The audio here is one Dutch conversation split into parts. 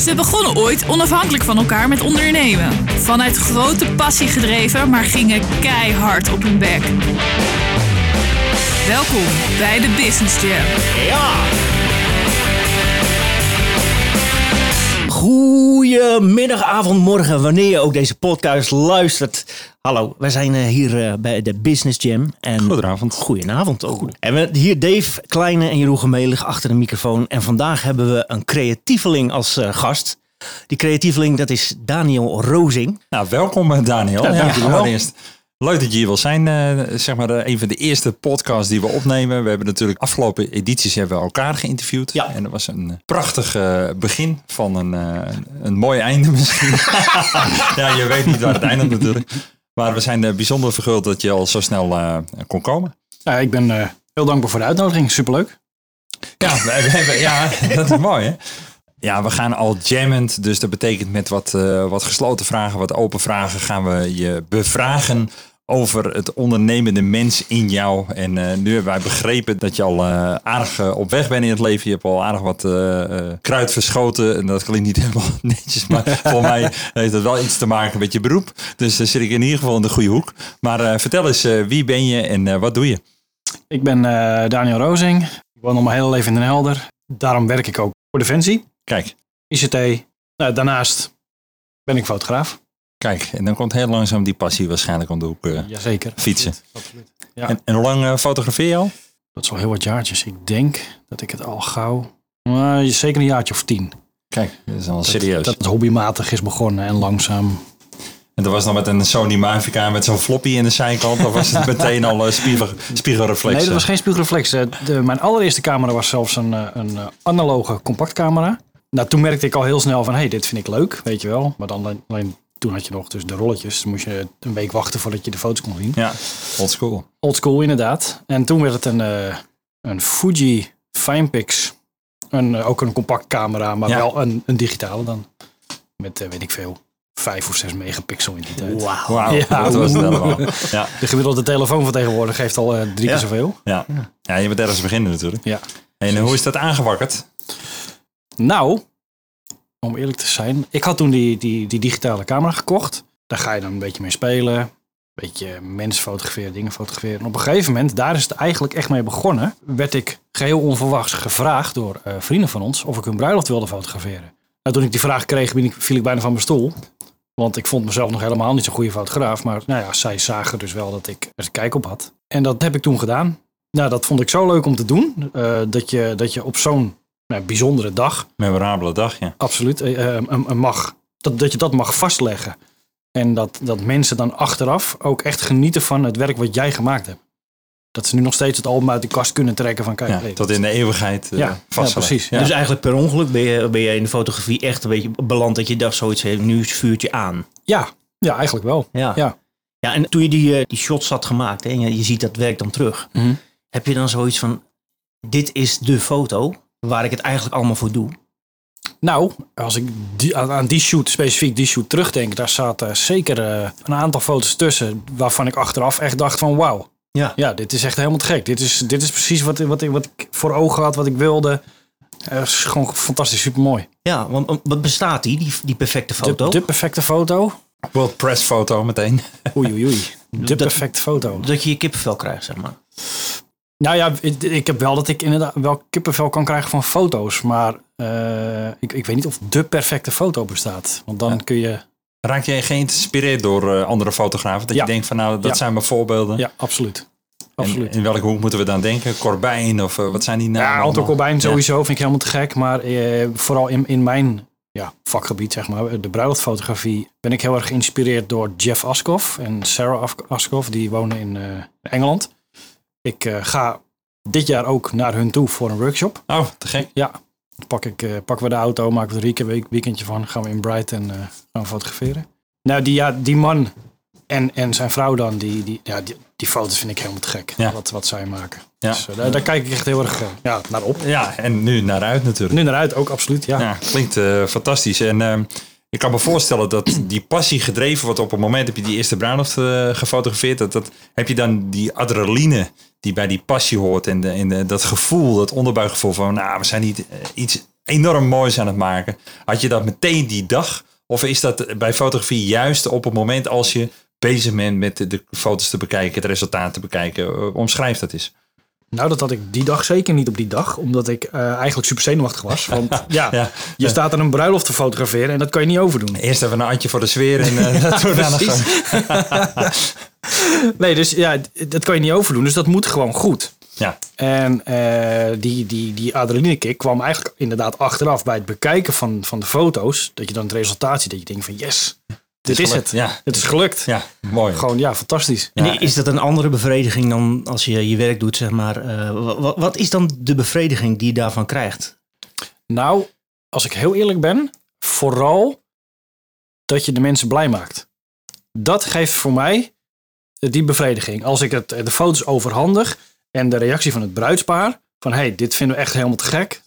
Ze begonnen ooit onafhankelijk van elkaar met ondernemen. Vanuit grote passie gedreven, maar gingen keihard op hun bek. Welkom bij de Business Jam. Goedemiddag, avond, morgen, wanneer je ook deze podcast luistert. Hallo, wij zijn eh, hier eh, bij de Business Jam. En Goedenavond. Goedenavond ook. En we, hier Dave Kleine en Jeroen Gemelig achter de microfoon. En vandaag hebben we een creatieveling als eh, gast. Die creatieveling, dat is Daniel Rozing. Nou, welkom Daniel. Ja, dankjewel. allereerst leuk dat je hier wil zijn. eh, zeg maar eh, een van de eerste podcasts die we opnemen. We hebben natuurlijk afgelopen edities hebben we elkaar geïnterviewd. Ja. En dat was een eh, prachtig begin van een, een mooi einde misschien. ja, je weet niet waar het eindigt natuurlijk. Maar we zijn bijzonder verguld dat je al zo snel kon komen. Ja, ik ben heel dankbaar voor de uitnodiging. Superleuk. Ja, we, hebben, ja, dat is mooi hè. Ja, we gaan al jammend. Dus dat betekent met wat, wat gesloten vragen, wat open vragen gaan we je bevragen over het ondernemende mens in jou. En eh, nu hebben wij begrepen dat je al eh, aardig eh, op weg bent in het leven. Je hebt al aardig wat kruid verschoten. En dat klinkt niet helemaal netjes, maar voor mij heeft het wel iets te maken met je beroep. Dus dan zit ik in ieder geval in de goede hoek. Maar vertel eens, wie ben je en wat doe je? Ik ben Daniel Rozing. Ik woon al mijn hele leven in Den Helder. Daarom werk ik ook voor Defensie, Kijk, ICT. Nou, daarnaast ben ik fotograaf. Kijk. En dan komt heel langzaam die passie waarschijnlijk om de hoek. eh. Jazeker. Fietsen. Absoluut. Absoluut. Ja, En, en hoe lang eh, fotografeer je al? dat is al heel wat jaartjes. Ik denk dat ik het al gauw, nou, zeker een jaartje of tien. Kijk, dat is al serieus. Dat het hobbymatig is begonnen en langzaam. En dat was dan met een Sony Mavica met zo'n floppy in de zijkant. Of was het meteen al uh, spiegel, spiegelreflex? Nee, dat was geen spiegelreflex. Eh, De, mijn allereerste camera was zelfs een, eh, een eh, analoge compactcamera. Nou, toen merkte ik al heel snel van, hé, hey, dit vind ik leuk, weet je wel. Maar dan alleen toen had je nog dus de rolletjes. Dan moest je een week wachten voordat je de foto's kon zien. Ja, old school. Old school inderdaad. En toen werd het een, eh, een Fuji Finepix. Een, eh, ook een compact camera, maar Ja. wel een, een digitale dan. Met, eh, weet ik veel, vijf of zes megapixel in die tijd. Wauw. Wauw, Ja. dat was het allemaal. Ja, De gemiddelde telefoon van tegenwoordig geeft al drie Ja. keer zoveel. ja. ja, je bent ergens beginnen natuurlijk. Ja. En hoe is dat aangewakkerd? Nou, om eerlijk te zijn, ik had toen die, die, die digitale camera gekocht. Daar ga je dan een beetje mee spelen. Een beetje mensen fotograferen, dingen fotograferen. En op een gegeven moment, daar is het eigenlijk echt mee begonnen, werd ik geheel onverwachts gevraagd door eh, vrienden van ons of ik hun bruiloft wilde fotograferen. Nou, toen ik die vraag kreeg, viel ik bijna van mijn stoel. Want ik vond mezelf nog helemaal niet zo'n goede fotograaf. Maar nou ja, zij zagen dus wel dat ik er kijk op had. En dat heb ik toen gedaan. Nou, dat vond ik zo leuk om te doen. eh, dat, je, dat je op zo'n nou, bijzondere dag Memorabele dag, ja. absoluut eh, eh, eh, mag, dat, dat je dat mag vastleggen. En dat, dat mensen dan achteraf ook echt genieten van het werk wat jij gemaakt hebt. Dat ze nu nog steeds het album uit de kast kunnen trekken van kijk, ja tot in de eeuwigheid uh, Ja, ja, precies. Ja. Dus eigenlijk per ongeluk ben je, ben je in de fotografie echt een beetje beland dat je dacht zoiets heeft. Nu is het vuurtje aan. ja, ja, eigenlijk wel. Ja. Ja. Ja, en toen je die, eh, die shots had gemaakt hè, en je, je ziet dat werk dan terug. Mhm. Heb je dan zoiets van, dit is de foto waar ik het eigenlijk allemaal voor doe? Nou, als ik die, aan, die shoot, specifiek die shoot terugdenk, daar zaten zeker eh, een aantal foto's tussen waarvan ik achteraf echt dacht van wauw. Ja. Ja, dit is echt helemaal te gek. Dit is, dit is precies wat, wat, ik, wat ik voor ogen had, wat ik wilde. Het is gewoon fantastisch, supermooi. Ja, want want wat bestaat die, die, die perfecte foto? De, de perfecte foto. World Press foto meteen. Oei, oei, oei. De Dat- perfecte foto. Dat je je kippenvel krijgt, zeg maar. Nou ja, ik, ik heb wel dat ik inderdaad wel kippenvel kan krijgen van foto's. Maar eh, ik, ik weet niet of de perfecte foto bestaat. Want dan kun je... Raak jij geïnspireerd door eh, andere fotografen? Dat Ja. je denkt van nou, dat Ja. zijn mijn voorbeelden. Ja, absoluut. En Absoluut. in welke hoek moeten we dan denken? Corbijn of eh, wat zijn die namen? Ja, Anton? Corbijn sowieso vind ik helemaal te gek. Maar vooral in, in mijn ja, vakgebied, zeg maar, de bruiloftfotografie, ben ik heel erg geïnspireerd door Jeff Askoff en Sarah Askoff. Die wonen in Engeland. Ik eh, ga dit jaar ook naar hun toe voor een workshop. Oh, te gek. Ja, dan pak ik, eh, pakken we de auto, maken we er een week- week, weekendje van. Gaan we in Brighton eh, gaan fotograferen. Nou, die, ja, die man en, en zijn vrouw dan, die, die, ja, die, die foto's vind ik helemaal te gek. Ja. Wat, wat zij maken. Ja. Dus daar, daar kijk ik echt heel erg ja, naar op. Ja, en nu naar uit natuurlijk. Nu naar uit ook, absoluut. Ja. Ja, klinkt fantastisch. En ehm, ik kan me voorstellen dat die passie gedreven wordt op het moment heb je die eerste bruiloft eh, gefotografeerd. Dat, dat, heb je dan die adrenaline die bij die passie hoort en, de, en de- dat gevoel, dat onderbuikgevoel van nou, we zijn niet eh, iets enorm moois aan het maken. Had je dat meteen die dag? Of is dat bij fotografie juist op het moment als je bezig bent met de, de foto's te bekijken, het resultaat te bekijken? Uh, omschrijf dat eens. Nou, dat had ik die dag zeker niet op die dag. Omdat ik uh, eigenlijk super zenuwachtig was. Want ja, ja je staat aan een bruiloft te fotograferen en dat kan je niet overdoen. Eerst even een handje voor de sfeer en uh, dat wordt dan Nee, dus ja, dat kan je niet overdoen. Dus dat moet gewoon goed. Ja. En uh, die, die, die adrenaline kick kwam eigenlijk inderdaad achteraf bij het bekijken van, van de foto's. Dat je dan het resultaat ziet, dat je denkt van yes, dit is, het. Ja. Het is gelukt. Ja, mooi. Gewoon, ja, fantastisch. En is dat een andere bevrediging dan als je je werk doet, zeg maar? Uh, wat, wat is dan de bevrediging die je daarvan krijgt? Nou, als ik heel eerlijk ben, vooral dat je de mensen blij maakt. Dat geeft voor mij die bevrediging. Als ik het, de foto's overhandig en de reactie van het bruidspaar, van hey, dit vinden we echt helemaal te gek.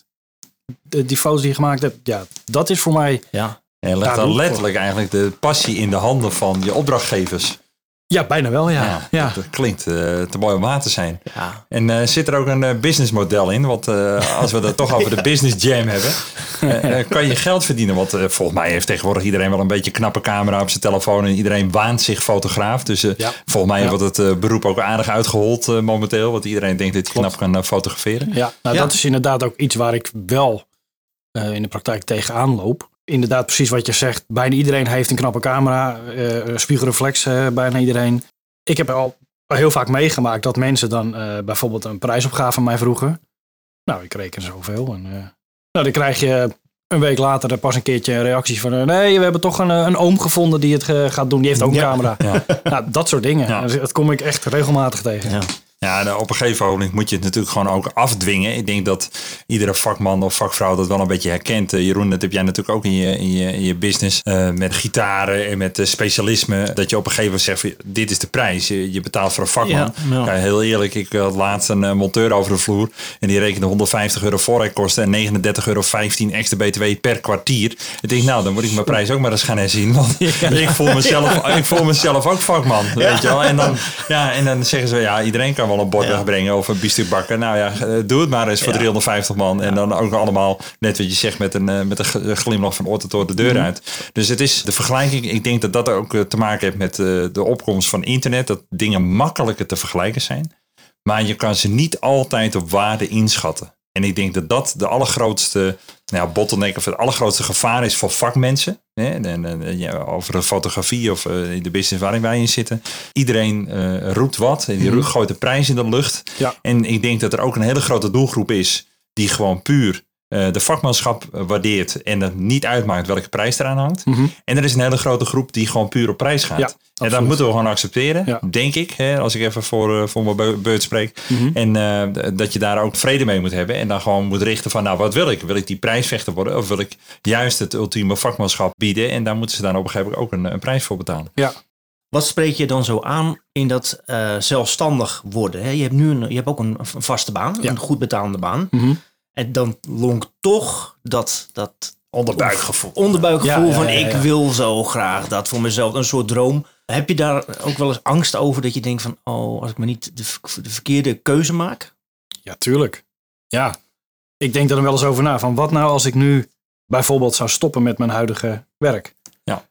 De, die foto's die je gemaakt hebt, ja, dat is voor mij ja. En legt dan letterlijk eigenlijk de passie in de handen van je opdrachtgevers. Ja, bijna wel, ja. ja, Dat, klinkt uh, te mooi om waar te zijn. Ja. En uh, zit er ook een uh, businessmodel in? Want als we het toch over de business jam hebben, kan je geld verdienen. Want volgens mij heeft tegenwoordig iedereen wel een beetje een knappe camera op zijn telefoon. En iedereen waant zich fotograaf. Dus volgens mij wordt het beroep ook aardig uitgehold momenteel. Want iedereen denkt dat hij knap kan fotograferen. Ja, nou, dat is inderdaad ook iets waar ik wel in de praktijk tegenaan loop inderdaad precies wat je zegt. Bijna iedereen heeft een knappe camera, uh, spiegelreflex uh, bijna iedereen. Ik heb al heel vaak meegemaakt dat mensen dan uh, bijvoorbeeld een prijsopgave van mij vroegen. Nou, ik reken zoveel. En, nou, dan krijg je een week later pas een keertje een reactie van... nee, we hebben toch een, een oom gevonden die het gaat doen. Die heeft ook een ja. camera. Ja. Nou, dat soort dingen. Ja. Dat kom ik echt regelmatig tegen. Ja. Ja, op een gegeven moment moet je het natuurlijk gewoon ook afdwingen. Ik denk dat iedere vakman of vakvrouw dat wel een beetje herkent. Uh, Jeroen, dat heb jij natuurlijk ook in je, in je, in je business. Uh, met gitaren en met uh, specialisme. Dat je op een gegeven moment zegt, dit is de prijs. Je, je betaalt voor een vakman. Ja, ja. heel eerlijk, ik had laatst een monteur over de vloer. En die rekende 150 euro voorrijkosten en 39,15 euro extra btw per kwartier. Ik denk, nou, dan moet ik mijn prijs ook maar eens gaan herzien. Want ik, voel mezelf, ik voel mezelf ook vakman. Weet je wel? En, dan, ja, en dan zeggen ze, ja, iedereen kan wel een bord wegbrengen of een biefstuk bakken. Nou ja, doe het maar eens voor 350 man. En dan ook allemaal, net wat je zegt, met een, met een glimlach van oor tot oor de deur uit. Dus het is de vergelijking. Ik denk dat dat ook te maken heeft met de opkomst van internet. Dat dingen makkelijker te vergelijken zijn. Maar je kan ze niet altijd op waarde inschatten. En ik denk dat dat de allergrootste nou, bottleneck of het allergrootste gevaar is voor vakmensen. Hè? En, en, ja, over de fotografie of uh, in de business waarin wij in zitten. Iedereen uh, roept wat en die mm gooit de prijs in de lucht. Ja. En ik denk dat er ook een hele grote doelgroep is die gewoon puur de vakmanschap waardeert en het niet uitmaakt welke prijs eraan hangt. Mm -hmm. En er is een hele grote groep die gewoon puur op prijs gaat. Ja, en dat moeten we gewoon accepteren, ja. denk ik. Hè, als ik even voor, uh, voor mijn beurt spreek. Mm -hmm. En uh, dat je daar ook vrede mee moet hebben. En dan gewoon moet richten van, nou wat wil ik? Wil ik die prijsvechter worden? Of wil ik juist het ultieme vakmanschap bieden? En daar moeten ze dan op een gegeven moment ook een, een prijs voor betalen. Ja. Wat spreek je dan zo aan in dat uh, zelfstandig worden? Hè? Je hebt nu een, je hebt ook een, een vaste baan, ja. een goed betaalde baan. Mm -hmm. En dan lonkt toch dat, dat onderbuikgevoel, onderbuikgevoel ja, van ik wil zo graag dat voor mezelf. Een soort droom. Heb je daar ook wel eens angst over dat je denkt van oh, als ik me niet de, de verkeerde keuze maak? Ja, tuurlijk. Ja, ik denk er dan wel eens over na. Van wat nou als ik nu bijvoorbeeld zou stoppen met mijn huidige werk? Ja.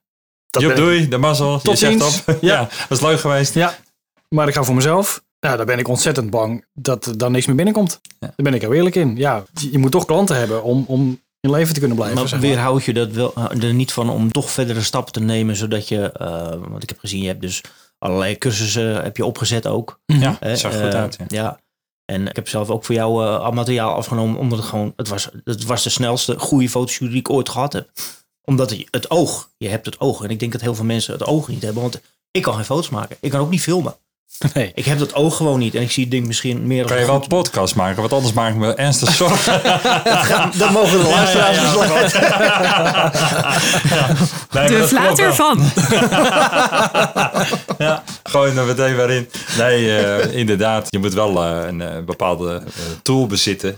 Dat Joep, doei, de mazzel. Tot je ziens. zegt op. Ja. ja, was leuk geweest. Ja, maar ik ga voor mezelf. Nou, daar ben ik ontzettend bang dat er dan niks meer binnenkomt. Ja. Daar ben ik heel eerlijk in. Ja, je moet toch klanten hebben om, om in leven te kunnen blijven. Maar zeg weerhoud je dat wel, er niet van om toch verdere stappen te nemen, zodat je, uh, want ik heb gezien, je hebt dus allerlei cursussen heb je opgezet ook. Ja, uh, zag goed uit. Ja. ja. En ik heb zelf ook voor jou uh, materiaal afgenomen, omdat het gewoon, het was, het was de snelste goede fotoshoot die ik ooit gehad heb. Omdat het, het oog, je hebt het oog. En ik denk dat heel veel mensen het oog niet hebben, want ik kan geen foto's maken. Ik kan ook niet filmen. Nee. Ik heb dat oog gewoon niet. En ik zie het ding misschien meer... Kan je wel een podcast maken? Want anders maak ik me ernstig zorgen. dat, dat mogen de luisteraars ja, ja, De flaat ervan. ja, gooi er meteen weer in. Nee, uh, inderdaad. Je moet wel uh, een uh, bepaalde tool bezitten.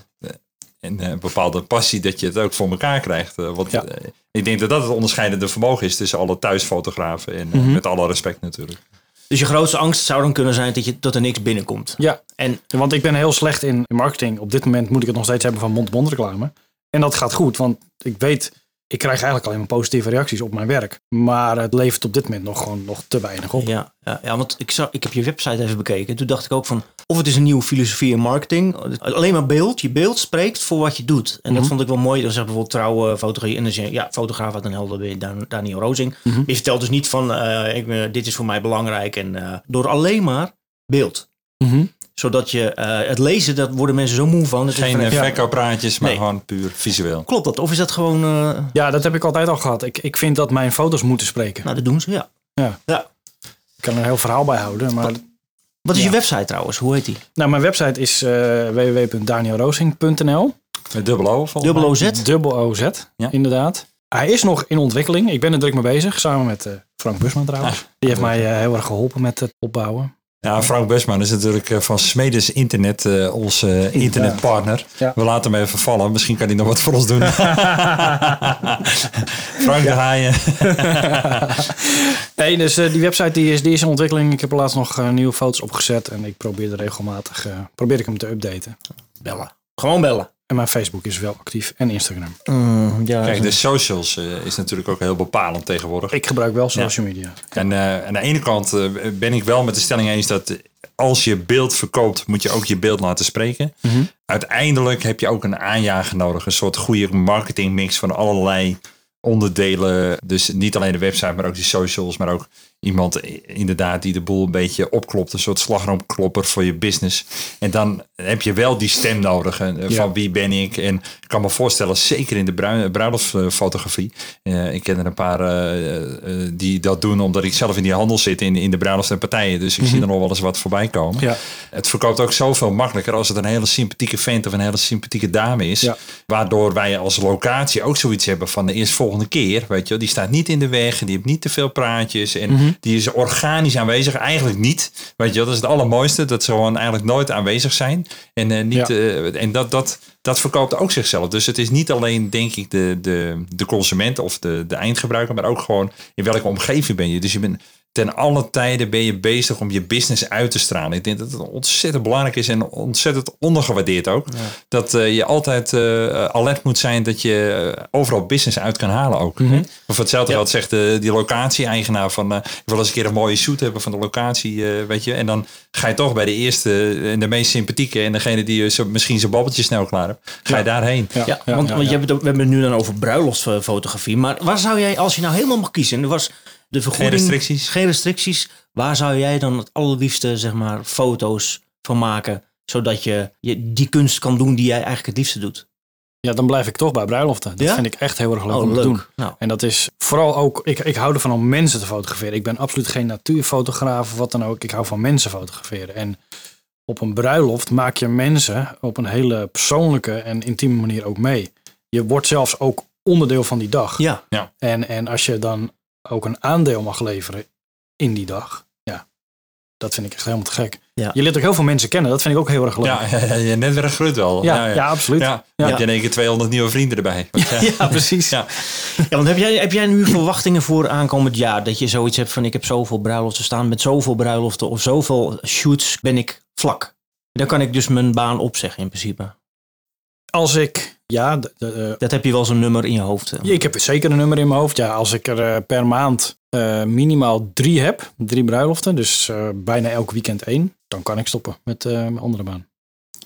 En een bepaalde passie dat je het ook voor elkaar krijgt. want ja. ik denk dat dat het onderscheidende vermogen is tussen alle thuisfotografen. En mm -hmm. met alle respect natuurlijk. Dus je grootste angst zou dan kunnen zijn dat, je, dat er niks binnenkomt. Ja, en, want ik ben heel slecht in marketing. Op dit moment moet ik het nog steeds hebben van mond-mond reclame. En dat gaat goed, want ik weet, ik krijg eigenlijk alleen maar positieve reacties op mijn werk. Maar het levert op dit moment nog gewoon nog te weinig op. Ja, ja, ja want ik, zag, ik heb je website even bekeken. Toen dacht ik ook van, of het is een nieuwe filosofie in marketing. Alleen maar beeld. Je beeld spreekt voor wat je doet. En dat Mhm. vond ik wel mooi. Dan zegt bijvoorbeeld trouwe fotografie. En dan zeg je, ja, fotograaf uit een helder Dan- Daniel Rozing. Mhm. Je vertelt dus niet van, eh, ik, ben- dit is voor mij belangrijk. En eh, door alleen maar beeld. Mhm. Zodat je eh, het lezen, dat worden mensen zo moe van. Het is Geen van, eh, ja, verkooppraatjes, maar Nee. gewoon puur visueel. Klopt dat? Of is dat gewoon, eh, Ja, dat heb ik altijd al gehad. Ik, ik vind dat mijn foto's moeten spreken. nou dat doen ze, ja. Ik kan er een heel verhaal bij houden. Maar Wat is Ja. je website trouwens? Hoe heet die? nou, mijn website is eh www.danielroosing.nl. Dubbel O Dubbel. OZ? Dubbel OZ, Ja. inderdaad. Hij is nog in ontwikkeling. Ik ben er druk mee bezig, samen met eh, Frank Busman trouwens. Ah, Die heeft mij heel erg geholpen met het opbouwen. Ja, Frank Besman is natuurlijk eh, van Smedes Internet eh, onze internetpartner. Ja. We laten hem even vallen. Misschien kan hij nog wat voor ons doen. Frank de Haaien. Nee, dus eh, die website die is, die is in ontwikkeling. Ik heb er laatst nog eh, nieuwe foto's opgezet. En ik probeer er regelmatig eh, probeer ik hem te updaten. Bellen. Gewoon bellen. En mijn Facebook is wel actief. En Instagram. ja, Kijk, de socials eh, is natuurlijk ook heel bepalend tegenwoordig. Ik gebruik wel social media. En eh, aan de ene kant eh, ben ik wel met de stelling eens dat als je beeld verkoopt, moet je ook je beeld laten spreken. Mhm. Uiteindelijk heb je ook een aanjager nodig. Een soort goede marketingmix van allerlei onderdelen. Dus niet alleen de website, maar ook die socials. Maar ook iemand inderdaad die de boel een beetje opklopt. Een soort slagroomklopper voor je business. En dan heb je wel die stem nodig. Ja. Van wie ben ik? En ik kan me voorstellen, zeker in de brui- bruiloftsfotografie. Eh, ik ken er een paar eh, eh, die dat doen omdat ik zelf in die handel zit. In, in de bruiloft en partijen. Dus ik zie er nog wel eens wat voorbij komen. Ja. Het verkoopt ook zoveel makkelijker als het een hele sympathieke vent of een hele sympathieke dame is. Ja. Waardoor wij als locatie ook zoiets hebben van de eerstvolgende keer. Weet je, wel, die staat niet in de weg, die heeft niet te veel praatjes en Die is organisch aanwezig. Eigenlijk niet. Weet je, wel, dat is het allermooiste. Dat ze gewoon eigenlijk nooit aanwezig zijn. En, eh, niet, Ja. eh, en dat, dat, dat verkoopt ook zichzelf. Dus het is niet alleen, denk ik, de, de, de consument of de, de eindgebruiker, maar ook gewoon in welke omgeving ben je. Dus je bent ten alle tijden ben je bezig om je business uit te stralen. Ik denk dat het ontzettend belangrijk is en ontzettend ondergewaardeerd ook. Dat eh, je altijd eh, alert moet zijn dat je eh, overal business uit kan halen ook. Mhm. hè? Of hetzelfde geld zegt de, die locatie-eigenaar van... eh, ik wil eens een keer een mooie shoot hebben van de locatie, eh, weet je. En dan ga je toch bij de eerste en de meest sympathieke... en degene die je zo, misschien zijn babbeltje snel klaar hebt, ga je daarheen. Ja, want, ja, want ja. Je hebt het, we hebben het nu dan over bruiloftsfotografie. Maar waar zou jij, als je nou helemaal mag kiezen... en er was de vergoeding... restricties. Geen restricties. Waar zou jij dan het allerliefste, zeg maar, foto's van maken... zodat je, je die kunst kan doen die jij eigenlijk het liefste doet? Ja, dan blijf ik toch bij bruiloften. Dat Ja? vind ik echt heel erg leuk Oh, om te leuk. doen. Nou, En dat is vooral ook, ik, ik hou ervan om mensen te fotograferen. Ik ben absoluut geen natuurfotograaf of wat dan ook. Ik hou van mensen fotograferen. En op een bruiloft maak je mensen op een hele persoonlijke en intieme manier ook mee. Je wordt zelfs ook onderdeel van die dag. ja. En, en als je dan ook een aandeel mag leveren in die dag, ja, dat vind ik echt helemaal te gek. Ja. Je leert ook heel veel mensen kennen. Dat vind ik ook heel erg leuk. Ja, je netwerk groeit wel. ja, ja, absoluut. Ja, Ja. dan heb je in één keer 200 nieuwe vrienden erbij. Ja. Ja, precies. Ja. Ja, want heb jij, heb jij nu verwachtingen voor aankomend jaar? Dat je zoiets hebt van ik heb zoveel bruiloften staan met zoveel bruiloften of zoveel shoots ben ik vlak. Dan kan ik dus mijn baan opzeggen in principe. Als ik, ja, de, de, eh, Dat heb je wel zo'n nummer in je hoofd. Ja, Ik heb zeker een nummer in mijn hoofd. Ja, als ik er eh, per maand eh, minimaal drie heb, drie bruiloften, dus eh, bijna elk weekend één, dan kan ik stoppen met eh, mijn andere baan.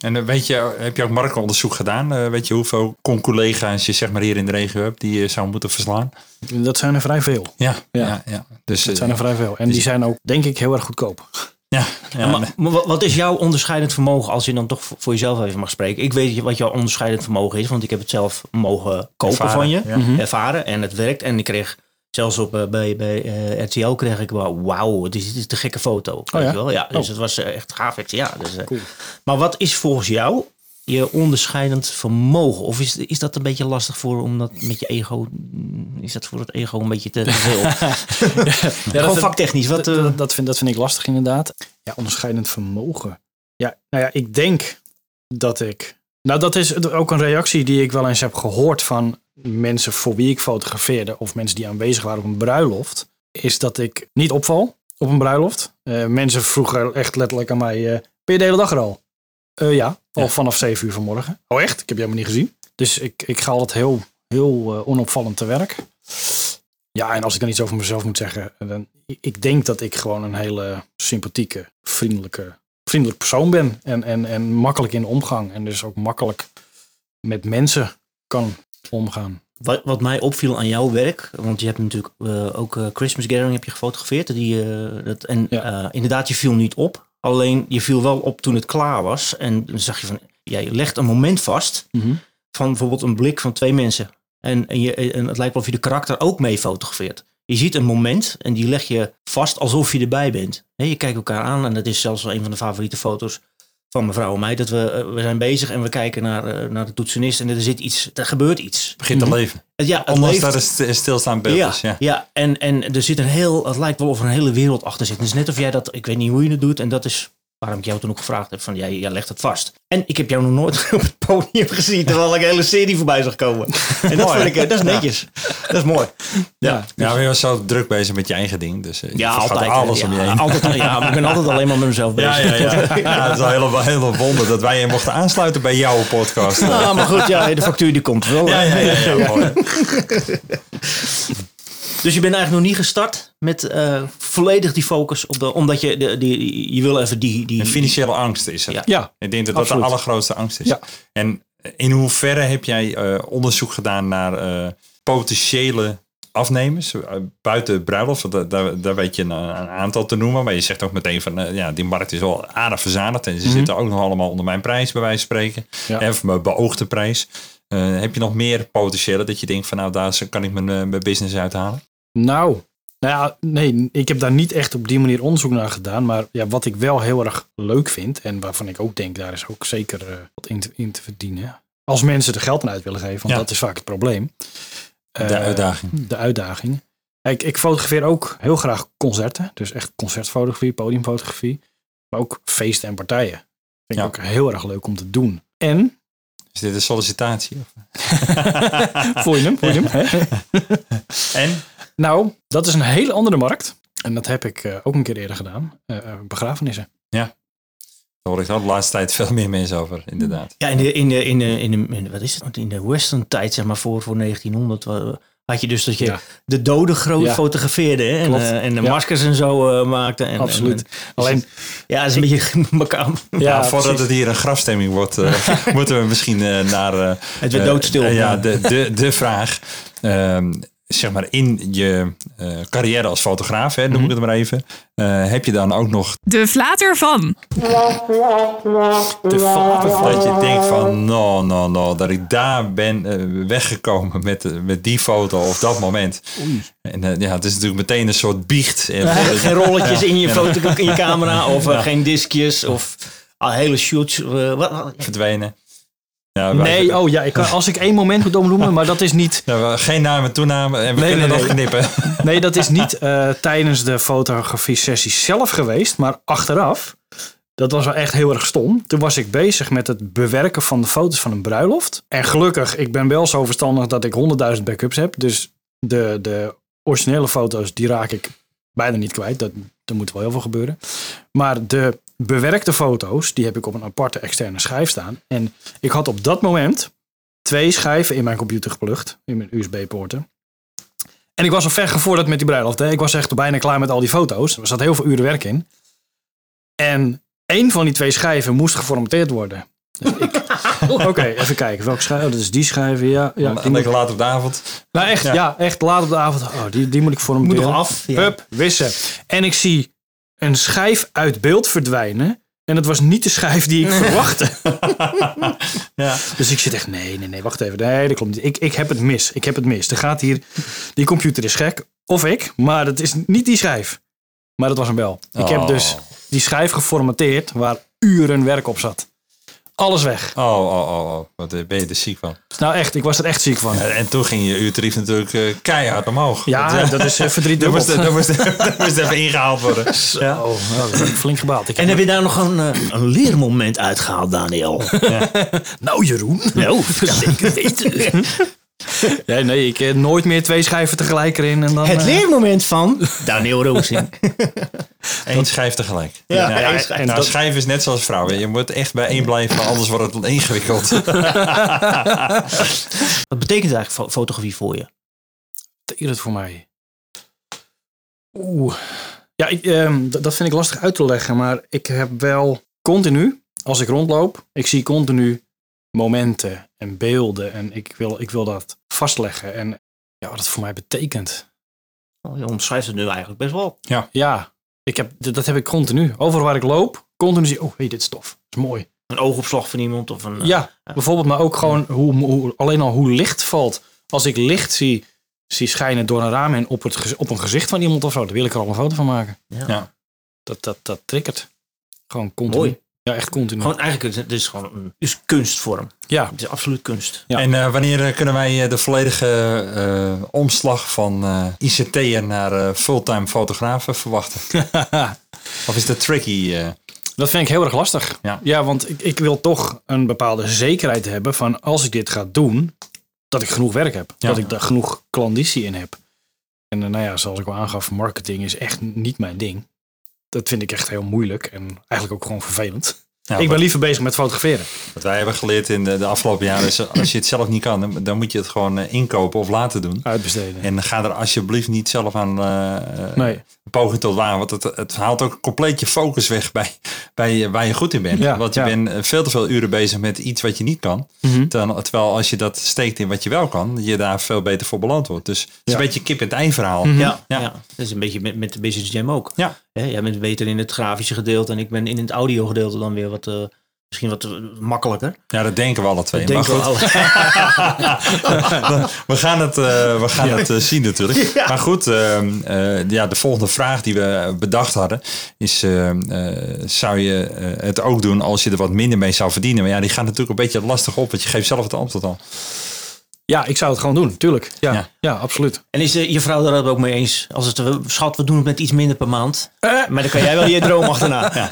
En weet je, heb je ook marktonderzoek gedaan? Eh, weet je hoeveel con-collega's je zeg maar hier in de regio hebt die je zou moeten verslaan? Dat zijn er vrij veel. Ja, Ja. ja. ja, Dus, Dat zijn er vrij veel. En dus- die zijn ook, denk ik, heel erg goedkoop. Ja, ja, maar, maar wat- is jouw onderscheidend vermogen als je dan toch voor jezelf even mag spreken? Ik weet wat jouw onderscheidend vermogen is, want ik heb het zelf mogen kopen Ervaren, van je. ja. Mhm. Ervaren en het werkt. En ik kreeg zelfs op, eh, bij, bij eh, RTL kreeg ik wel, wauw, dit is, dit is de gekke foto. Weet ja? je wel? ja dus Oh. het was eh, echt gaaf. Ik zei, Ja, dus, eh, Cool. Maar wat is volgens jou je onderscheidend vermogen? Of is, is dat een beetje lastig voor, omdat met je ego, is dat voor het ego een beetje te veel? Gewoon dat- vaktechnisch. Wat, dat, eh, dat, dat vind, dat vind ik lastig inderdaad. Ja, onderscheidend vermogen. Ja, nou ja, ik denk dat ik... Nou, dat is ook een reactie die ik wel eens heb gehoord van mensen voor wie ik fotografeerde of mensen die aanwezig waren op een bruiloft. Is dat ik niet opval op een bruiloft. Eh, mensen vroegen echt letterlijk aan mij, eh, ben je de hele dag er al? Eh, ja, al Ja. vanaf 7 uur vanmorgen. Oh echt? Ik heb je helemaal niet gezien. Dus ik, ik ga altijd heel, heel eh, onopvallend te werk. Ja, en als ik dan iets over mezelf moet zeggen, dan, ik denk dat ik gewoon een hele sympathieke, vriendelijke, vriendelijk persoon ben. En, en, en makkelijk in de omgang. En dus ook makkelijk met mensen kan omgaan. Wat, wat mij opviel aan jouw werk, want je hebt natuurlijk eh, ook Christmas Gathering heb je gefotografeerd. Die, dat, en Ja. inderdaad, je viel niet op. Alleen je viel wel op toen het klaar was. En dan zag je van, ja, je legt een moment vast van bijvoorbeeld een blik van twee mensen. En, en, je, en het lijkt wel of je de karakter ook mee fotografeert. Je ziet een moment en die leg je vast alsof je erbij bent. Je kijkt elkaar aan en dat is zelfs wel een van de favoriete foto's van mevrouw en mij. Dat we, eh, we zijn bezig en we kijken naar, eh, naar de toetsenist en er zit iets, er gebeurt iets. begint te leven. Ja, het Ondanks leeft. dat het beeld ja, is. Ja. ja. en, en er zit een heel, het lijkt wel of er een hele wereld achter zit. Het is net of jij dat, ik weet niet hoe je het doet. En dat is waarom ik jou toen ook gevraagd heb van, jij, jij legt het vast. En ik heb jou nog nooit op het podium gezien, terwijl ik een hele serie voorbij zag komen. En dat Mooi, vind ik, eh, dat is netjes. Dat is mooi. Ja. Ja, maar je was zo druk bezig met je eigen ding. Dus eh, je Ja, altijd. alles ja, om je heen. Altijd, ja, maar ik ben altijd alleen maar met mezelf bezig. Ja, ja, ja. ja, het is wel heel, heel wonder dat wij je mochten aansluiten bij jouw podcast. Ah, maar goed, ja, de factuur die komt wel. Ja, ja, ja. ja, mooi. Dus je bent eigenlijk nog niet gestart met eh, volledig die focus op de, omdat je, de, die, je wil even die, die En financiële angst is het. Ja. Ja, Ik denk dat dat Absoluut. de allergrootste angst is. Ja. En in hoeverre heb jij eh, onderzoek gedaan naar eh, potentiële afnemers buiten bruiloft? Want daar, daar, daar weet je een, een aantal te noemen. Maar je zegt ook meteen van, ja, die markt is wel aardig verzadigd. En ze zitten ook nog allemaal onder mijn prijs, bij wijze van spreken. Ja. En mijn beoogde prijs. Eh, heb je nog meer potentiële dat je denkt van, nou, daar kan ik mijn, eh, mijn business uithalen? Nou, nou ja, nee, ik heb daar niet echt op die manier onderzoek naar gedaan. Maar ja, wat ik wel heel erg leuk vind en waarvan ik ook denk, daar is ook zeker eh, wat in te, in te verdienen. Als mensen er geld aan uit willen geven, want Ja. dat is vaak het probleem. De uitdaging. De uitdaging. Ik, ik fotografeer ook heel graag concerten. Dus echt concertfotografie, podiumfotografie. Maar ook feesten en partijen. Vind ik Ja. ook heel erg leuk om te doen. En, Is dit een sollicitatie? Of? voel je hem? Voel je hem? hè? En? Nou, dat is een hele andere markt. En dat heb ik eh, ook een keer eerder gedaan. Eh, eh, begrafenissen. Daar hoor ik al de laatste tijd veel meer mensen over, inderdaad. Ja, in de, in de, in de, in de, in de- wat is het? In de western tijd, zeg maar, voor, voor 1900, wa- had je dus dat je Ja. de doden groot Ja. fotografeerde hè? en, eh, en de Ja. maskers en zo eh, maakte. En, Absoluut. en- Alleen, ja, dat is een beetje macabre. ja, Ja, voordat precies. het hier een grafstemming wordt, eh, moeten we misschien eh, naar eh, Het werd doodstil. ja, de, de, de vraag. Zeg maar in je eh, carrière als fotograaf, hè, noem ik het maar even. eh, heb je dan ook nog De flater van. de vader van- dat je denkt van, no, no, no, dat ik daar ben eh, weggekomen met, met die foto of dat moment. En ja, het is natuurlijk meteen een soort biecht. En, geen rolletjes in je, foto, in je camera of geen diskjes of ah, hele shoots. eh, wij- Nee, oh ja, ik kan, als ik één moment moet omnoemen, maar dat is niet, Ja, geen naam en toename en we Nee, kunnen nee, nog nee. knippen. nee, dat is niet eh, tijdens de fotografie sessie zelf geweest, maar achteraf. Dat was wel echt heel erg stom. Toen was ik bezig met het bewerken van de foto's van een bruiloft. En gelukkig, ik ben wel zo verstandig dat ik 100.000 backups heb. Dus de, de originele foto's, die raak ik bijna niet kwijt. Dat, er moet wel heel veel gebeuren. Maar de bewerkte foto's, die heb ik op een aparte externe schijf staan. En ik had op dat moment twee schijven in mijn computer geplukt. In mijn USB-poorten. En ik was al ver gevorderd met die bruiloft. Hè. Ik was echt bijna klaar met al die foto's. Er zat heel veel uren werk in. En één van die twee schijven moest geformateerd worden. Dus ik- Oké, even kijken. Welke schijf? Oh, dat is die schijf. Ja, ja, die moet, laat op de avond. nou echt, ja. Ja. echt laat op de avond. Oh, die, die moet ik moet formateren. nog af. Ja. Hup, wissen. En ik zie een schijf uit beeld verdwijnen. En het was niet de schijf die ik verwachtte. Ja. Dus ik zit echt, nee, nee, nee, wacht even. Nee, dat klopt niet. Ik, ik heb het mis. Ik heb het mis. Er gaat hier, die computer is gek. Of ik, maar het is niet die schijf. Maar dat was hem wel. Ik heb Oh. dus die schijf geformateerd waar uren werk op zat. Alles weg. Oh, oh, oh, oh. Wat eh, ben je er ziek van. Nou echt, ik was er echt ziek van. En, en toen ging je uurtarief natuurlijk eh, keihard omhoog. Ja, dat is even drie Dat dubbel. moest, dat, moest, dat moest even ingehaald worden. Ja. Oh, nou, dat heb ik flink gebaald. Ik En heb je daar nog een, eh, een leermoment uitgehaald, Daniel? Nou, Jeroen. nou, zeker weten. Nee, nee, ik heb nooit meer twee schijven tegelijk erin. En dan, Het eh, leermoment van Daniel Roosing. Eén schijf tegelijk. Ja, één schijf. en nou, dat- schijf is net zoals vrouwen. Je moet echt bij één blijven, anders wordt het ingewikkeld. Wat betekent eigenlijk fo- fotografie voor je? betekent het voor mij? Oeh. Ja, ik, ehm, dat vind ik lastig uit te leggen. Maar ik heb wel continu, als ik rondloop, ik zie continu momenten en beelden. En ik wil, ik wil dat vastleggen. En ja, wat het voor mij betekent. Oh, Je omschrijft het nu eigenlijk best wel. Ja, ik heb, dat heb ik continu. Overal waar ik loop, continu zie ik, oh, hey, dit is tof. Dat is mooi. Een oogopslag van iemand of een... eh, Ja, bijvoorbeeld, maar ook gewoon hoe, hoe, alleen al hoe licht valt. Als ik licht zie, zie schijnen door een raam en op, het, op een gezicht van iemand of zo, dan wil ik er al een foto van maken. Ja. Ja. Dat, dat, dat triggert. Gewoon continu. Mooi. Ja, echt continu. Gewoon eigenlijk, het is gewoon een het is kunstvorm. ja, Het is absoluut kunst. Ja. En eh, wanneer eh, kunnen wij eh, de volledige eh, omslag van eh ICT'er naar eh, fulltime fotografen verwachten? Of is dat tricky? dat vind ik heel erg lastig. Ja. want ik, ik wil toch een bepaalde zekerheid hebben van als ik dit ga doen, dat ik genoeg werk heb. Ja. Dat ik daar genoeg klanditie in heb. En nou ja, zoals ik al aangaf, marketing is echt niet mijn ding. Dat vind ik echt heel moeilijk en eigenlijk ook gewoon vervelend. Ik ben liever bezig met fotograferen. Wat wij hebben geleerd in de, de afgelopen jaren is, eh, als je het zelf niet kan, dan- moet je het gewoon eh, inkopen of laten doen. Uitbesteden. En ga er alsjeblieft niet zelf aan eh, eh, nee. poging tot waar. Want het, het haalt ook compleet je focus weg bij, bij waar je goed in bent. Ja, want je ja. bent veel te veel uren bezig met iets wat je niet kan. Mhm. Terwijl, terwijl als je dat steekt in wat je wel kan, je daar veel beter voor beloond wordt. Dus het is Ja. een beetje kip en het ei verhaal. Mhm. Ja, Ja. ja. dat is een beetje met, met de Business Jam ook. Ja. Hè, jij bent beter in het grafische gedeelte en ik ben in het audio gedeelte dan weer wat, eh, misschien wat eh, makkelijker. Ja, dat denken we alle twee. Maar goed, alle- we gaan het, eh, we gaan Ja. het zien natuurlijk. Ja. Maar goed, ehm, eh, ja, de volgende vraag die we bedacht hadden is... ehm, eh, zou je het ook doen als je er wat minder mee zou verdienen? Maar ja, die gaat natuurlijk een beetje lastig op, want je geeft zelf het antwoord al. Ja, ik zou het gewoon doen, tuurlijk. Ja, Ja. ja. absoluut. En is eh, je vrouw daar ook mee eens? Als het, eh, schat, we doen het met iets minder per maand. Eh. Maar dan kan jij wel je droom achterna. Ja.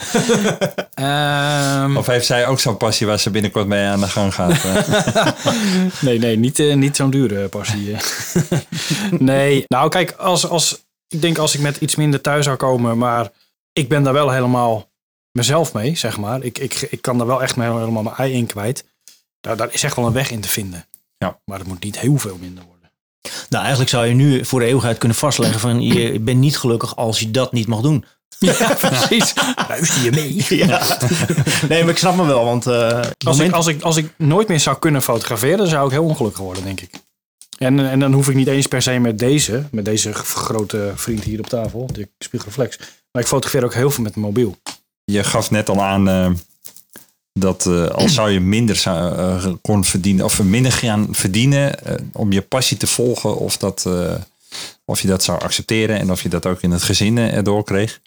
Ehm, Of heeft zij ook zo'n passie waar ze binnenkort mee aan de gang gaat? nee, nee, niet, eh, niet zo'n dure passie. nee, nou kijk, als, als, ik denk als ik met iets minder thuis zou komen, maar ik ben daar wel helemaal mezelf mee, zeg maar. Ik, ik, ik kan daar wel echt helemaal mijn ei in kwijt. Daar, daar is echt wel een weg in te vinden. Ja. Maar het moet niet heel veel minder worden. Nou, eigenlijk zou je nu voor de eeuwigheid kunnen vastleggen van je bent niet gelukkig als je dat niet mag doen. Ja, precies. Luister je mee? Ja. Nee, maar ik snap me wel, want eh, Als, moment- ik, als, ik, als ik nooit meer zou kunnen fotograferen, dan zou ik heel ongelukkig worden, denk ik. En, en dan hoef ik niet eens per se met deze, met deze grote vriend hier op tafel, de spiegelreflex. Maar ik fotografeer ook heel veel met mijn mobiel. Je gaf net al aan eh, dat eh, al zou je minder zou, eh, kon verdienen, of minder gaan verdienen eh, om je passie te volgen, of, dat, of je dat zou accepteren en of je dat ook in het gezin erdoor kreeg.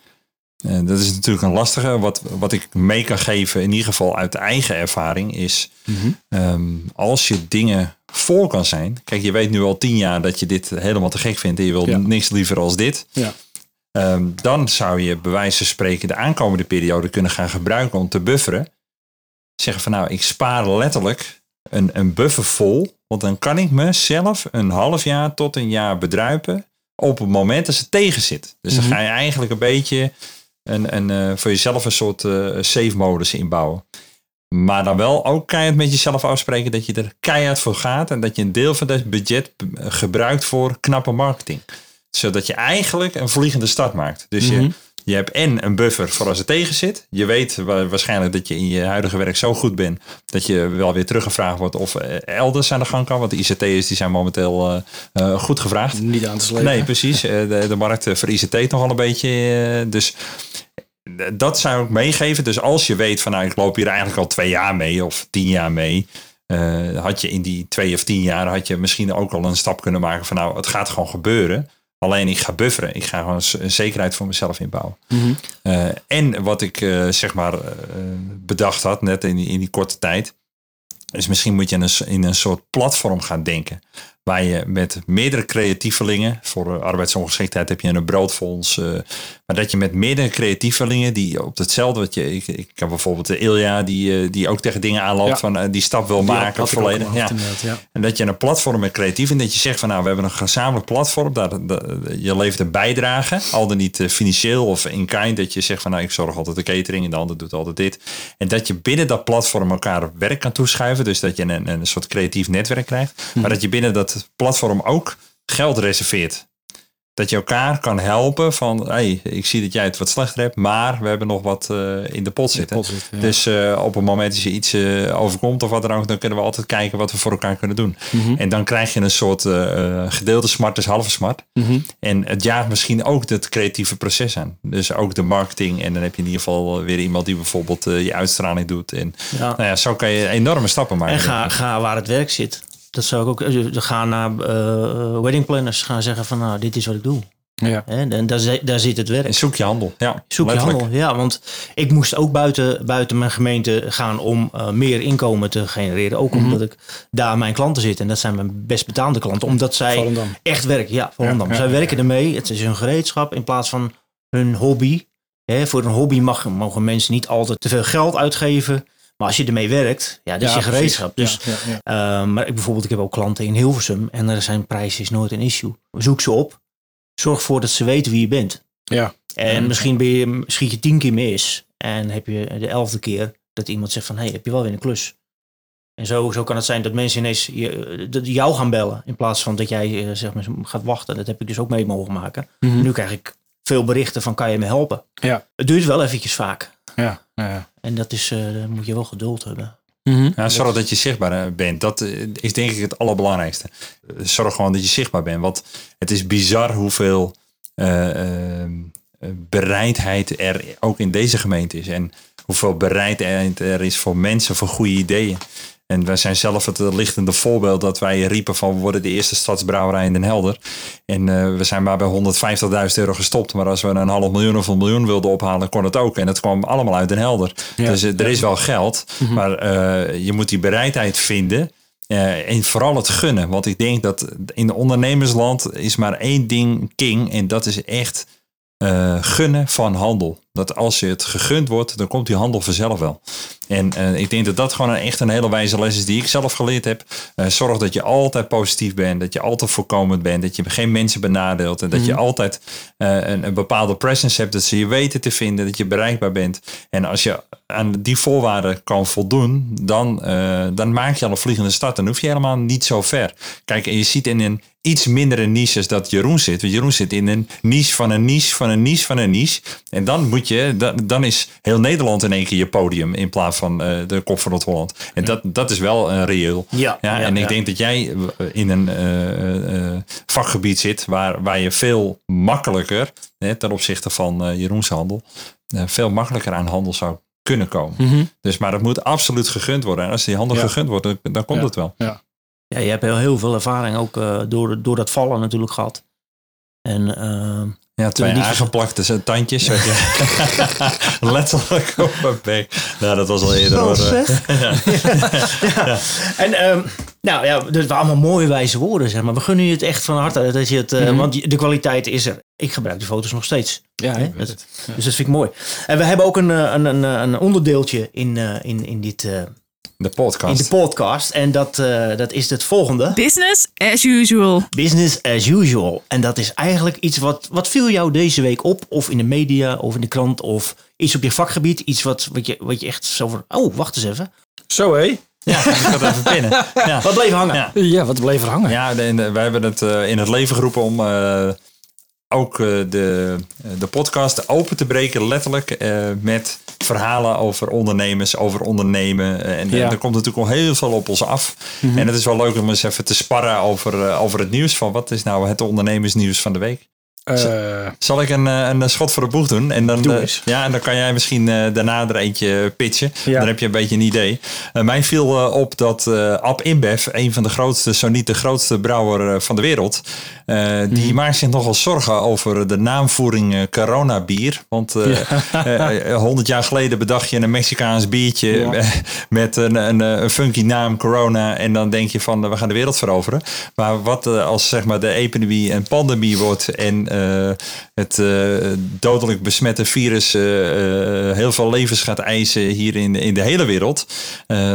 Dat is natuurlijk een lastige. Wat, wat ik mee kan geven, in ieder geval uit eigen ervaring, is ehm, als je dingen voor kan zijn. Kijk, je weet nu al tien jaar dat je dit helemaal te gek vindt en je wil Ja. niks liever als dit. Ja. Ehm, dan zou je bij wijze van spreken de aankomende periode kunnen gaan gebruiken om te bufferen. Zeggen van nou, ik spaar letterlijk een, een buffer vol. Want dan kan ik mezelf een half jaar tot een jaar bedruipen op het moment dat ze tegen zit. Dus dan Mhm. ga je eigenlijk een beetje een, een, eh, voor jezelf een soort eh safe modus inbouwen. Maar dan wel ook keihard met jezelf afspreken dat je er keihard voor gaat. En dat je een deel van dat budget gebruikt voor knappe marketing. Zodat je eigenlijk een vliegende start maakt. Dus je, Mhm. je hebt en een buffer voor als het tegen zit. Je weet wa- waarschijnlijk dat je in je huidige werk zo goed bent. Dat je wel weer teruggevraagd wordt of eh, elders aan de gang kan. Want de ICT'ers die zijn momenteel eh, eh, goed gevraagd. Niet aan te slepen. Nee, precies. De, de markt voor ICT nogal een beetje. Dus dat zou ik meegeven. Dus als je weet van nou, ik loop hier eigenlijk al twee jaar mee of tien jaar mee. had je in die twee of tien jaar had je misschien ook al een stap kunnen maken van nou, het gaat gewoon gebeuren. Alleen ik ga bufferen. Ik ga gewoon een zekerheid voor mezelf inbouwen. Eh, en wat ik eh, zeg maar eh, bedacht had, net in die, in die korte tijd, is misschien moet je in een, s- in een soort platform gaan denken. Waar je met meerdere creatievelingen, voor eh, arbeidsongeschiktheid heb je een broodfonds. eh, maar dat je met meerdere creatievelingen die op hetzelfde, wat je, ik, ik heb bijvoorbeeld de Ilja, die, eh, die ook tegen dingen aanloopt Ja. van die stap wil maken volledig. Ja. ja. En dat je een platform met creatief en dat je zegt van nou, we hebben een gezamenlijk platform. Daar, daar- je levert een bijdrage, al dan niet financieel of in kind. Dat je zegt van nou, ik zorg altijd de catering en de ander doet altijd dit. En dat je binnen dat platform elkaar werk kan toeschuiven. Dus dat je een, een soort creatief netwerk krijgt. Maar dat je binnen dat platform ook geld reserveert. Dat je elkaar kan helpen van, hey, ik zie dat jij het wat slechter hebt, maar we hebben nog wat eh, in de pot zitten. pot zitten, ja. Dus eh, op het moment dat je iets eh, overkomt of wat dan ook, dan kunnen we altijd kijken wat we voor elkaar kunnen doen. Mhm. En dan krijg je een soort gedeelde smart, dus halve smart. Mhm. En het jaagt misschien ook het creatieve proces aan. Dus ook de marketing. En dan heb je in ieder geval weer iemand die bijvoorbeeld je uitstraling doet. En Ja. nou ja, zo kan je enorme stappen maken. En ga, ga waar het werk zit. Dat zou ik ook. eh, Ga naar eh wedding planners. Gaan zeggen van nou, dit is wat ik doe. Ja. Hè? En daar, daar zit het werk. En zoek je handel. Ja, Zoek je handel. Ja, want ik moest ook buiten, buiten mijn gemeente gaan om eh, meer inkomen te genereren. Ook omdat ik daar mijn klanten zitten. En dat zijn mijn best betaalde klanten. Omdat zij Volendam. echt werken. Ja, Volendam. Ja, ja, zij ja, werken ermee. Het is hun gereedschap in plaats van hun hobby. Hè, voor een hobby mag, mogen mensen niet altijd te veel geld uitgeven. Maar als je ermee werkt, ja, dat is Ja, je gereedschap. precies. Dus Ja, uh, maar ik bijvoorbeeld, ik heb ook klanten in Hilversum en daar zijn prijzen is nooit een issue. Zoek ze op. Zorg ervoor dat ze weten wie je bent. Ja. En misschien ben je, schiet je tien keer mis en heb je de elfde keer dat iemand zegt van, hé, hey, heb je wel weer een klus? En zo, zo kan het zijn dat mensen ineens je, dat jou gaan bellen in plaats van dat jij eh, zeg maar, gaat wachten. Dat heb ik dus ook mee mogen maken. Mhm. Nu krijg ik veel berichten van, kan je me helpen? Ja. Het duurt wel eventjes vaak. Ja. Ja. En dat is, eh daar moet je wel geduld hebben. Mhm. Ja, zorg dat je zichtbaar eh, bent. Dat eh, is denk ik het allerbelangrijkste. Zorg gewoon dat je zichtbaar bent. Want het is bizar hoeveel eh, eh, bereidheid er ook in deze gemeente is. En hoeveel bereidheid er is voor mensen voor goede ideeën. En wij zijn zelf het lichtende voorbeeld dat wij riepen van we worden de eerste stadsbrouwerij in Den Helder. En eh, we zijn maar bij 150.000 euro gestopt. Maar als we een half miljoen of een miljoen wilden ophalen, kon het ook. En het kwam allemaal uit Den Helder. Ja. Dus eh, er is wel geld. Maar eh, je moet die bereidheid vinden. en vooral het gunnen. Want ik denk dat in de ondernemersland is maar één ding king. En dat is echt gunnen van handel. Dat als je het gegund wordt, dan komt die handel vanzelf wel. En eh, ik denk dat dat gewoon een, echt een hele wijze les is die ik zelf geleerd heb. Eh, zorg dat je altijd positief bent, dat je altijd voorkomend bent, dat je geen mensen benadeelt en dat je altijd eh, een, een bepaalde presence hebt, dat ze je weten te vinden, dat je bereikbaar bent. En als je aan die voorwaarden kan voldoen, dan, dan maak je al een vliegende start. Dan hoef je helemaal niet zo ver. Kijk, en je ziet in een iets mindere niches dat Jeroen zit. Want Jeroen zit in een niche van een niche van een niche van een niche. En dan moet je, dan, dan is heel Nederland in één keer je podium in plaats van eh, de kop van Noord-Holland. En dat, dat is wel een reëel. Ja, Ja, ja, en ik ja. denk dat jij eh, in een eh, vakgebied zit waar, waar je veel makkelijker, hè, ten opzichte van Jeroens handel, veel makkelijker aan handel zou kunnen komen. Mhm. Dus, maar het moet absoluut gegund worden. En als die handel gegund wordt, dan, dan komt het wel. Ja, je hebt heel, heel veel ervaring ook eh, door, door dat vallen natuurlijk gehad. En eh, Ja, twee niet aangeplakte tandjes. je. Letterlijk op mijn bek. Nou, dat was al eerder. ja. En ehm, nou ja, dat waren allemaal mooie wijze woorden, zeg maar. We gunnen je het echt van harte. Dat je het, eh, Mhm. Want de kwaliteit is er. Ik gebruik die foto's nog steeds. Ja, Hè? Dat-. Ja. Dus dat vind ik mooi. En we hebben ook een, eh, een, een, een onderdeeltje in, in, in, dit, De in podcast. de podcast. En dat, eh, dat is het volgende. Business as usual. Business as usual. En dat is eigenlijk iets wat, wat viel jou deze week op? Of in de media, of in de krant, of iets op je vakgebied. Iets wat, wat, je, wat je echt zo van, oh, wacht eens even. Zo hé. Ja, ik ga het even pinnen. Ja. Wat bleef hangen? Ja. Ja, wat bleef er hangen? Ja, de, en de- wij hebben het eh, in het leven geroepen om eh, ook eh, de, de podcast open te breken, letterlijk, eh, met verhalen over ondernemers, over ondernemen. Eh, en Ja. er komt natuurlijk al heel veel op ons af. En het is wel leuk om eens even te sparren over, eh, over het nieuws. Van wat is nou het ondernemersnieuws van de week? Eh, Zal ik een, eh, een schot voor de boeg doen? En dan, Doe eh, ja, en dan kan jij misschien eh, daarna er eentje pitchen. Ja. Dan heb je een beetje een idee. Eh, mij viel eh, op dat eh Ab InBev, een van de grootste, zo niet de grootste brouwer eh, van de wereld, Eh, die Mhm. maakt zich nogal zorgen over de naamvoering eh, Corona bier. Want eh, eh, 100 jaar geleden bedacht je een Mexicaans biertje Ja. met een, een, een funky naam Corona. En dan denk je van we gaan de wereld veroveren. Maar wat als zeg maar de epidemie een pandemie wordt en het dodelijk besmette virus heel veel levens gaat eisen hier in, in de hele wereld.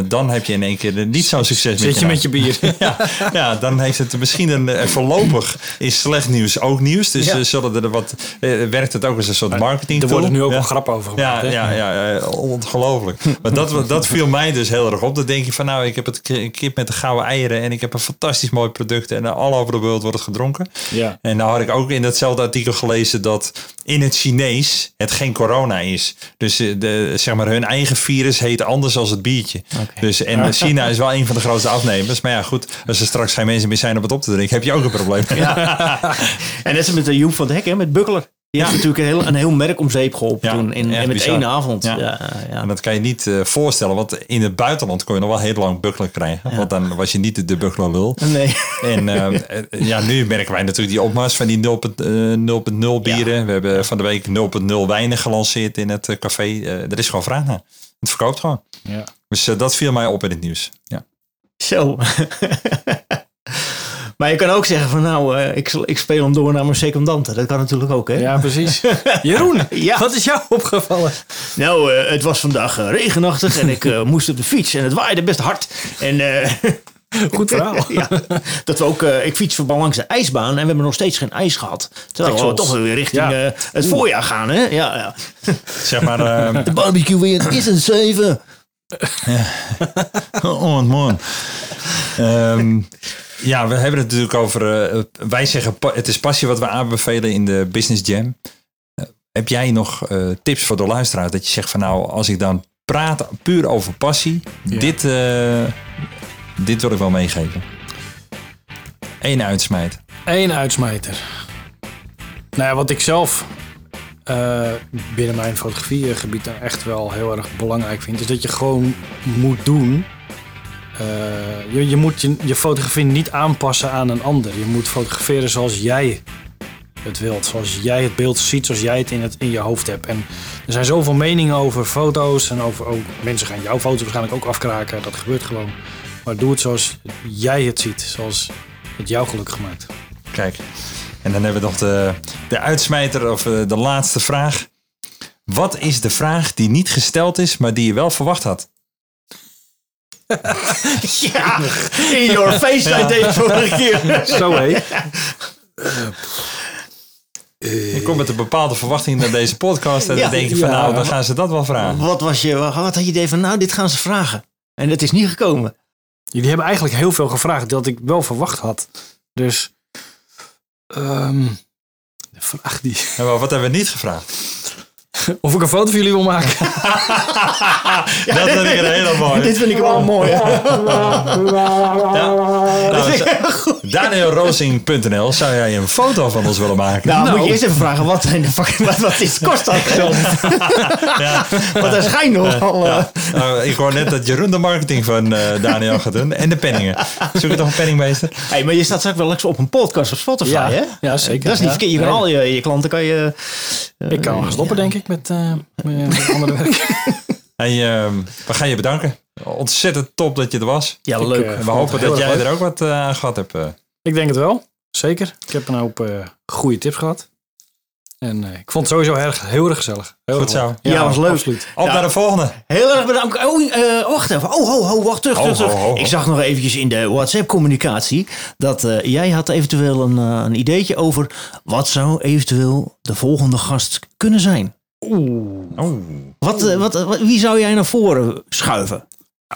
dan heb je in één keer niet zo'n succes Zit je met je bier? ja, ja, dan heeft het misschien een eh, voorlopig is slecht nieuws ook nieuws. Dus Ja. eh, zullen er wat eh, werkt het ook als een soort marketing. Er worden nu ook ja. wel grappen over Ja, gemaakt. hè? ja, ja, eh, ongelooflijk. Maar dat, dat viel mij dus heel erg op. Dan denk je van nou, ik heb het ki- kip met de gouden eieren en ik heb een fantastisch mooi product en all over de wereld wordt het gedronken. Ja. En nou had ik ook in datzelfde artikel gelezen dat in het Chinees het geen corona is. Dus de, zeg maar hun eigen virus heet anders als het biertje. Dus, en China is wel een van de grootste afnemers. Maar ja, goed, als er straks geen mensen meer zijn om het op te drinken, heb je ook een probleem. En net als met de Joep van het Hek, hè, met Bukkler. Die heeft natuurlijk een heel, een heel merk om zeep geholpen Ja, toen. In, en met bizar. één avond. Ja. Ja. Ja, En dat kan je niet eh, voorstellen, want in het buitenland kon je nog wel heel lang bukkelen krijgen. Want dan was je niet de, de bukkler lul. Nee. En eh, eh, ja, nu merken wij natuurlijk die opmars van die 0.0 0.0 bieren. We hebben van de week 0.0 wijnen gelanceerd in het eh, café. Eh, er is gewoon vraag naar. Het verkoopt gewoon. Ja. Dus eh, dat viel mij op in het nieuws. Ja. Zo. maar je kan ook zeggen van nou, eh, ik, ik speel hem door naar mijn secondante. Dat kan natuurlijk ook, hè? ja, precies. Jeroen, Ja. wat is jou opgevallen? Nou, eh, het was vandaag eh, regenachtig en ik eh, moest op de fiets en het waaide best hard. En eh, Goed verhaal. ja, dat we ook, eh, ik fiets verband langs de ijsbaan en we hebben nog steeds geen ijs gehad. Terwijl we toch weer richting Ja. eh, het voorjaar gaan, hè? Ja, ja. Zeg maar, eh, De barbecue weer is een 7. oh man. Ehm, ja, we hebben het natuurlijk over. eh, wij zeggen het is passie wat we aanbevelen in de Business Jam. Eh, heb jij nog eh, tips voor de luisteraar? Dat je zegt van nou, als ik dan praat puur over passie, Ja. dit, dit wil ik wel meegeven. Eén uitsmijt. Eén uitsmijter. Nou ja, wat ik zelf binnen mijn fotografiegebied echt wel heel erg belangrijk vind, is dat je gewoon moet doen. Eh, je, moet je, je fotografie niet aanpassen aan een ander. Je moet fotograferen zoals jij het wilt. Zoals jij het beeld ziet, zoals jij het in, het in je hoofd hebt. En er zijn zoveel meningen over foto's. En over ook, mensen gaan jouw foto waarschijnlijk ook afkraken. Dat gebeurt gewoon. Maar doe het zoals jij het ziet. Zoals het jou gelukkig maakt. Kijk. En dan hebben we nog de, de uitsmijter of eh, de laatste vraag. Wat is de vraag die niet gesteld is, maar die je wel verwacht had? Ja, in your face, zei deze vorige keer. Zo hé. Je komt met een bepaalde verwachting naar deze podcast en Ja, dan denk je van ja. nou, dan gaan ze dat wel vragen. Wat, was je, wat had je idee van, nou, dit gaan ze vragen. En het is niet gekomen. Jullie hebben eigenlijk heel veel gevraagd dat ik wel verwacht had. Dus. ehm, de vraag die. En maar wat hebben we niet gevraagd? Of ik een foto van jullie wil maken. dat vind ik een hele mooie. Dit vind ik wel mooi. hè? Nou, DanielRosing.nl zou jij een foto van ons willen maken? Nou, Nou. moet je eerst even vragen, wat, in de fuck, wat, wat is, kost dat geld? Ja. Want dat schijnt nogal... eh, Nou, ik hoor net dat Jeroen de marketing van eh, Daniel gaat doen. En de penningen. Zoek je toch een penningmeester? hey, maar je staat straks wel eens op een podcast op Spotify, Ja, hè? ja, zeker. Dat is niet Ja. verkeerd. Je kan Nee. al je, je klanten kan je... eh, Ik kan stoppen, denk ik, met, eh, met andere werk. Hey, ehm, we gaan je bedanken. Ontzettend top dat je er was. Ja, Ik, leuk. eh, En we hopen dat jij leuk. er ook wat eh, aan gehad hebt. eh. Ik denk het wel. Zeker. Ik heb een hoop eh, goede tips gehad. En eh, ik vond het sowieso erg, heel erg gezellig. Heel Goed erg zo. Ja, was leuk. Absoluut. Op Ja. naar de volgende. Heel erg bedankt. Oh, eh, wacht even. Oh, ho, ho, wacht terug. Ho, terug, terug. ho, ho, ho. Ik zag nog eventjes in de WhatsApp-communicatie dat eh, jij had eventueel een, een ideetje over wat zou eventueel de volgende gast kunnen zijn. Oeh. Oh. Wat, wat, wat- wie zou jij naar voren schuiven?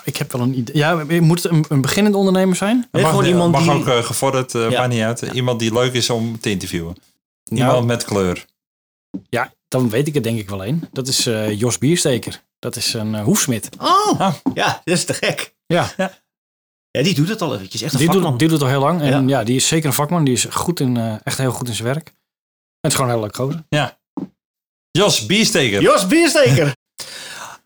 Ik heb wel een idee. Ja, moet het een, een beginnend ondernemer zijn? Nee, mag gewoon mag iemand die... ook eh, gevorderd, eh Ja. maakt niet uit. Iemand die leuk is om te interviewen. Iemand Nou, met kleur. ja, dan weet ik het denk ik wel één. Dat is eh, Jos Biersteker. Dat is een eh, hoefsmid. Oh, Ah. ja, dat is te gek. Ja, Ja, die doet het al eventjes. Echt een die vakman. doet, die doet het al heel lang. En Ja. ja. die is zeker een vakman. Die is goed in, eh, echt heel goed in zijn werk. En het is gewoon heel leuk gozer. Jos Biersteker. Jos Biersteker.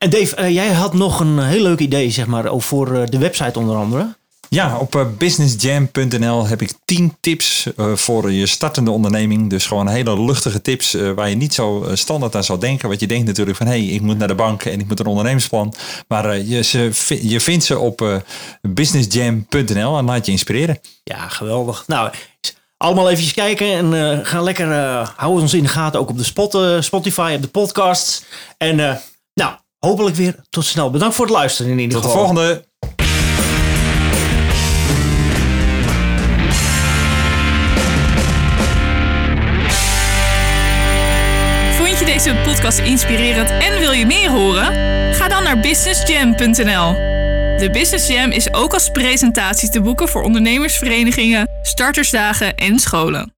En Dave, eh, jij had nog een heel leuk idee, zeg maar, over voor eh, de website onder andere. Ja, op eh, businessjam.nl heb ik 10 tips eh, voor je startende onderneming. Dus gewoon hele luchtige tips eh, waar je niet zo eh, standaard aan zou denken. Want je denkt natuurlijk van, hé, hey, ik moet naar de bank en ik moet een ondernemersplan. Maar eh, je, ze, je vindt ze op eh, businessjam.nl en laat je inspireren. Ja, geweldig. Nou, allemaal even kijken en eh, ga lekker, eh hou ons in de gaten ook op de spot, eh, Spotify, op de podcasts. En eh, hopelijk weer tot snel. Bedankt voor het luisteren in ieder Tot de geval. volgende! Vond je deze podcast inspirerend en wil je meer horen? Ga dan naar businessjam.nl. De Business Jam is ook als presentatie te boeken voor ondernemersverenigingen, startersdagen en scholen.